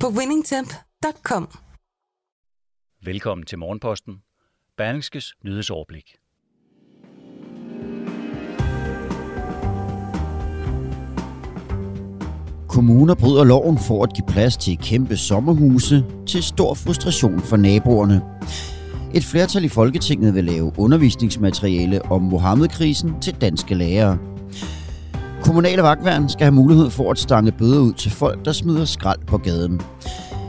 på winningtemp.com. Velkommen til Morgenposten. Berlingskes nyhedsoverblik. Kommuner bryder loven for at give plads til kæmpe sommerhuse til stor frustration for naboerne. Et flertal i Folketinget vil lave undervisningsmateriale om Mohammed-krisen til danske lærere. Kommunale vagtværn skal have mulighed for at stange bøder ud til folk, der smider skrald på gaden.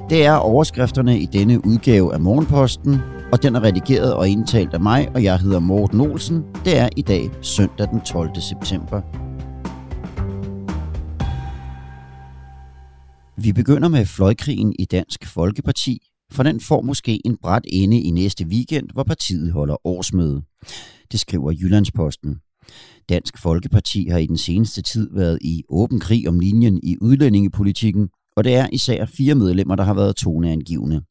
Det er overskrifterne i denne udgave af Morgenposten, og den er redigeret og indtalt af mig, og jeg hedder Morten Olsen. Det er i dag søndag den 12. september. Vi begynder med fløjkrigen i Dansk Folkeparti, for den får måske en bræt ende i næste weekend, hvor partiet holder årsmøde. Det skriver Jyllandsposten. Dansk Folkeparti har i den seneste tid været i åben krig om linjen i udlændingepolitikken, og det er især fire medlemmer, der har været toneangivende.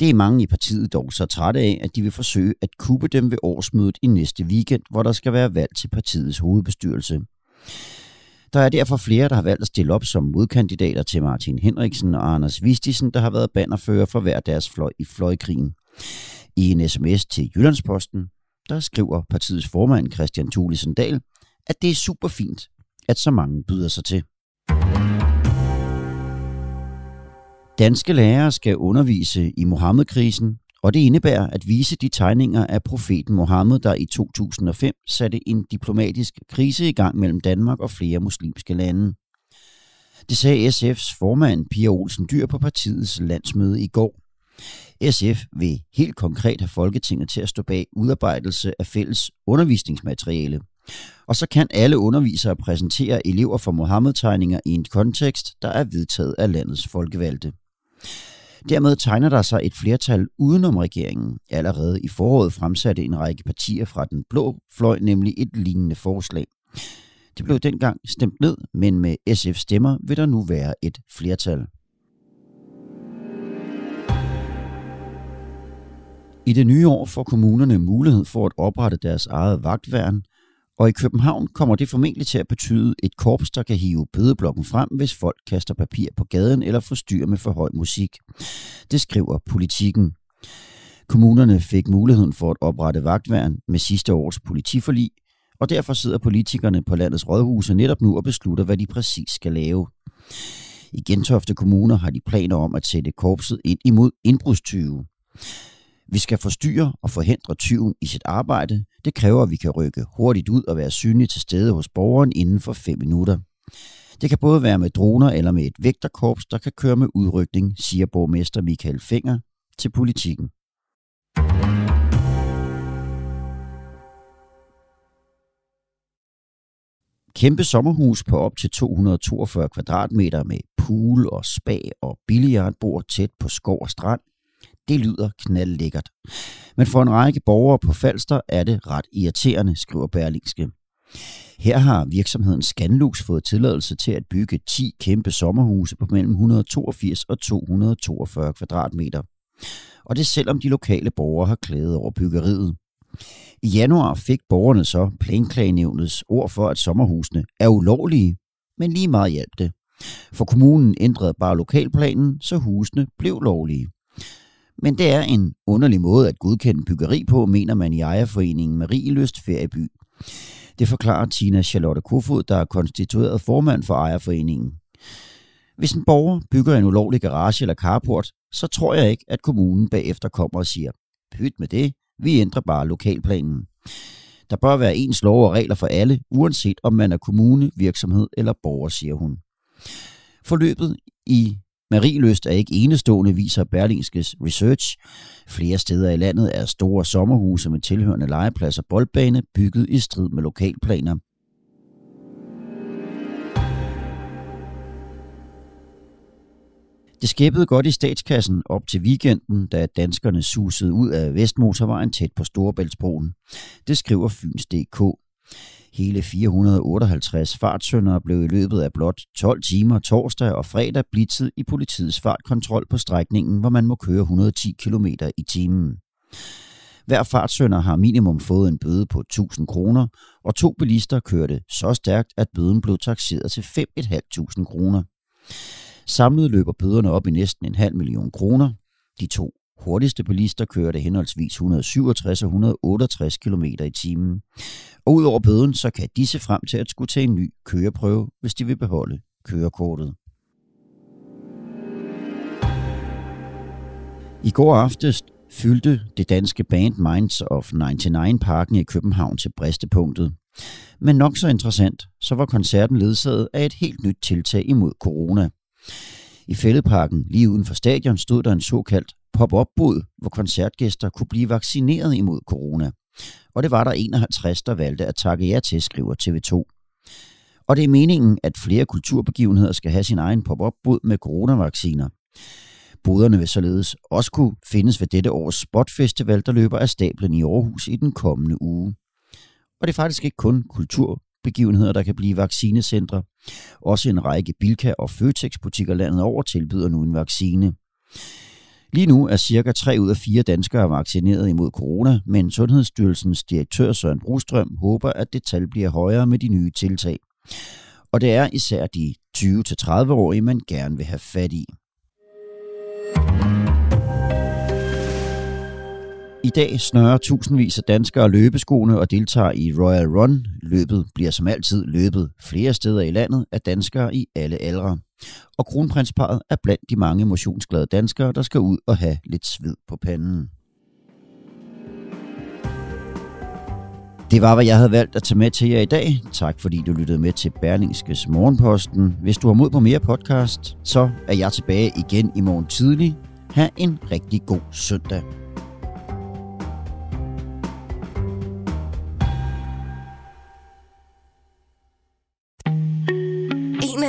Det er mange i partiet dog så trætte af, at de vil forsøge at kuppe dem ved årsmødet i næste weekend, hvor der skal være valg til partiets hovedbestyrelse. Der er derfor flere, der har valgt at stille op som modkandidater til Martin Henriksen og Anders Vistisen, der har været bannerfører for hver deres fløj i fløjkrigen. I en sms til Jyllandsposten, der skriver partiets formand Christian Thulesen Dahl, at det er super fint, at så mange byder sig til. Danske lærere skal undervise i Mohammed-krisen, og det indebærer at vise de tegninger af profeten Mohammed, der i 2005 satte en diplomatisk krise i gang mellem Danmark og flere muslimske lande. Det sagde SF's formand Pia Olsen Dyr på partiets landsmøde i går. SF vil helt konkret have Folketinget til at stå bag udarbejdelse af fælles undervisningsmateriale. Og så kan alle undervisere præsentere elever for Mohammed-tegninger i en kontekst, der er vedtaget af landets folkevalgte. Dermed tegner der sig et flertal udenom regeringen. Allerede i foråret fremsatte en række partier fra den blå fløj nemlig et lignende forslag. Det blev dengang stemt ned, men med SF stemmer vil der nu være et flertal. I det nye år får kommunerne mulighed for at oprette deres eget vagtværn, og i København kommer det formentlig til at betyde et korps, der kan hive bødeblokken frem, hvis folk kaster papir på gaden eller forstyrrer med for høj musik. Det skriver politikken. Kommunerne fik muligheden for at oprette vagtværn med sidste års politiforlig, og derfor sidder politikerne på landets rådhuse netop nu og beslutter, hvad de præcis skal lave. I Gentofte Kommuner har de planer om at sætte korpset ind imod indbrudstyve. Vi skal forstyrre og forhindre tyven i sit arbejde. Det kræver, at vi kan rykke hurtigt ud og være synlige til stede hos borgeren inden for 5 minutter. Det kan både være med droner eller med et vægterkorps, der kan køre med udrykning, siger borgmester Michael Finger til politikken. Kæmpe sommerhus på op til 242 kvadratmeter med pool og spa og billiardbord tæt på skov og strand det lyder knaldlækkert. Men for en række borgere på Falster er det ret irriterende, skriver Berlingske. Her har virksomheden Scanlux fået tilladelse til at bygge 10 kæmpe sommerhuse på mellem 182 og 242 kvadratmeter. Og det selvom de lokale borgere har klaget over byggeriet. I januar fik borgerne så planklagenævnets ord for, at sommerhusene er ulovlige, men lige meget hjalp det. For kommunen ændrede bare lokalplanen, så husene blev lovlige. Men det er en underlig måde at godkende byggeri på, mener man i ejerforeningen Marieløst Ferieby. Det forklarer Tina Charlotte Kofod, der er konstitueret formand for ejerforeningen. Hvis en borger bygger en ulovlig garage eller carport, så tror jeg ikke, at kommunen bagefter kommer og siger, pyt med det, vi ændrer bare lokalplanen. Der bør være ens lov og regler for alle, uanset om man er kommune, virksomhed eller borger, siger hun. Forløbet i Marieløst er ikke enestående, viser Berlingskes research. Flere steder i landet er store sommerhuse med tilhørende legeplads og boldbane bygget i strid med lokalplaner. Det skæppede godt i statskassen op til weekenden, da danskerne susede ud af Vestmotorvejen tæt på Storebæltsbroen. Det skriver Fyns.dk. Hele 458 fartsyndere blev i løbet af blot 12 timer torsdag og fredag blitzet i politiets fartkontrol på strækningen, hvor man må køre 110 km i timen. Hver fartsønder har minimum fået en bøde på 1000 kroner, og to bilister kørte så stærkt, at bøden blev taxeret til 5.500 kroner. Samlet løber bøderne op i næsten en halv million kroner. De to hurtigste bilister kørte henholdsvis 167 og 168 km i timen. Og udover bøden, så kan de se frem til at skulle tage en ny køreprøve, hvis de vil beholde kørekortet. I går aftes fyldte det danske band Minds of 99 parken i København til bristepunktet. Men nok så interessant, så var koncerten ledsaget af et helt nyt tiltag imod corona. I fældeparken lige uden for stadion stod der en såkaldt pop-up-bod, hvor koncertgæster kunne blive vaccineret imod corona. Og det var der 51, der valgte at takke ja til, skriver TV2. Og det er meningen, at flere kulturbegivenheder skal have sin egen pop-up-bod med coronavacciner. Boderne vil således også kunne findes ved dette års Spotfestival, der løber af stablen i Aarhus i den kommende uge. Og det er faktisk ikke kun kulturbegivenheder, der kan blive vaccinecentre. Også en række Bilka- og Føtex-butikker landet over tilbyder nu en vaccine. Lige nu er cirka 3 ud af 4 danskere vaccineret imod corona, men Sundhedsstyrelsens direktør Søren Brostrøm håber, at det tal bliver højere med de nye tiltag. Og det er især de 20-30-årige, man gerne vil have fat i. I dag snører tusindvis af danskere løbeskoene og deltager i Royal Run. Løbet bliver som altid løbet flere steder i landet af danskere i alle aldre. Og kronprinsparet er blandt de mange motionsglade danskere, der skal ud og have lidt sved på panden. Det var, hvad jeg havde valgt at tage med til jer i dag. Tak fordi du lyttede med til Berlingskes Morgenposten. Hvis du har mod på mere podcast, så er jeg tilbage igen i morgen tidlig. Ha' en rigtig god søndag.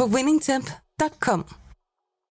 på winningtemp.com.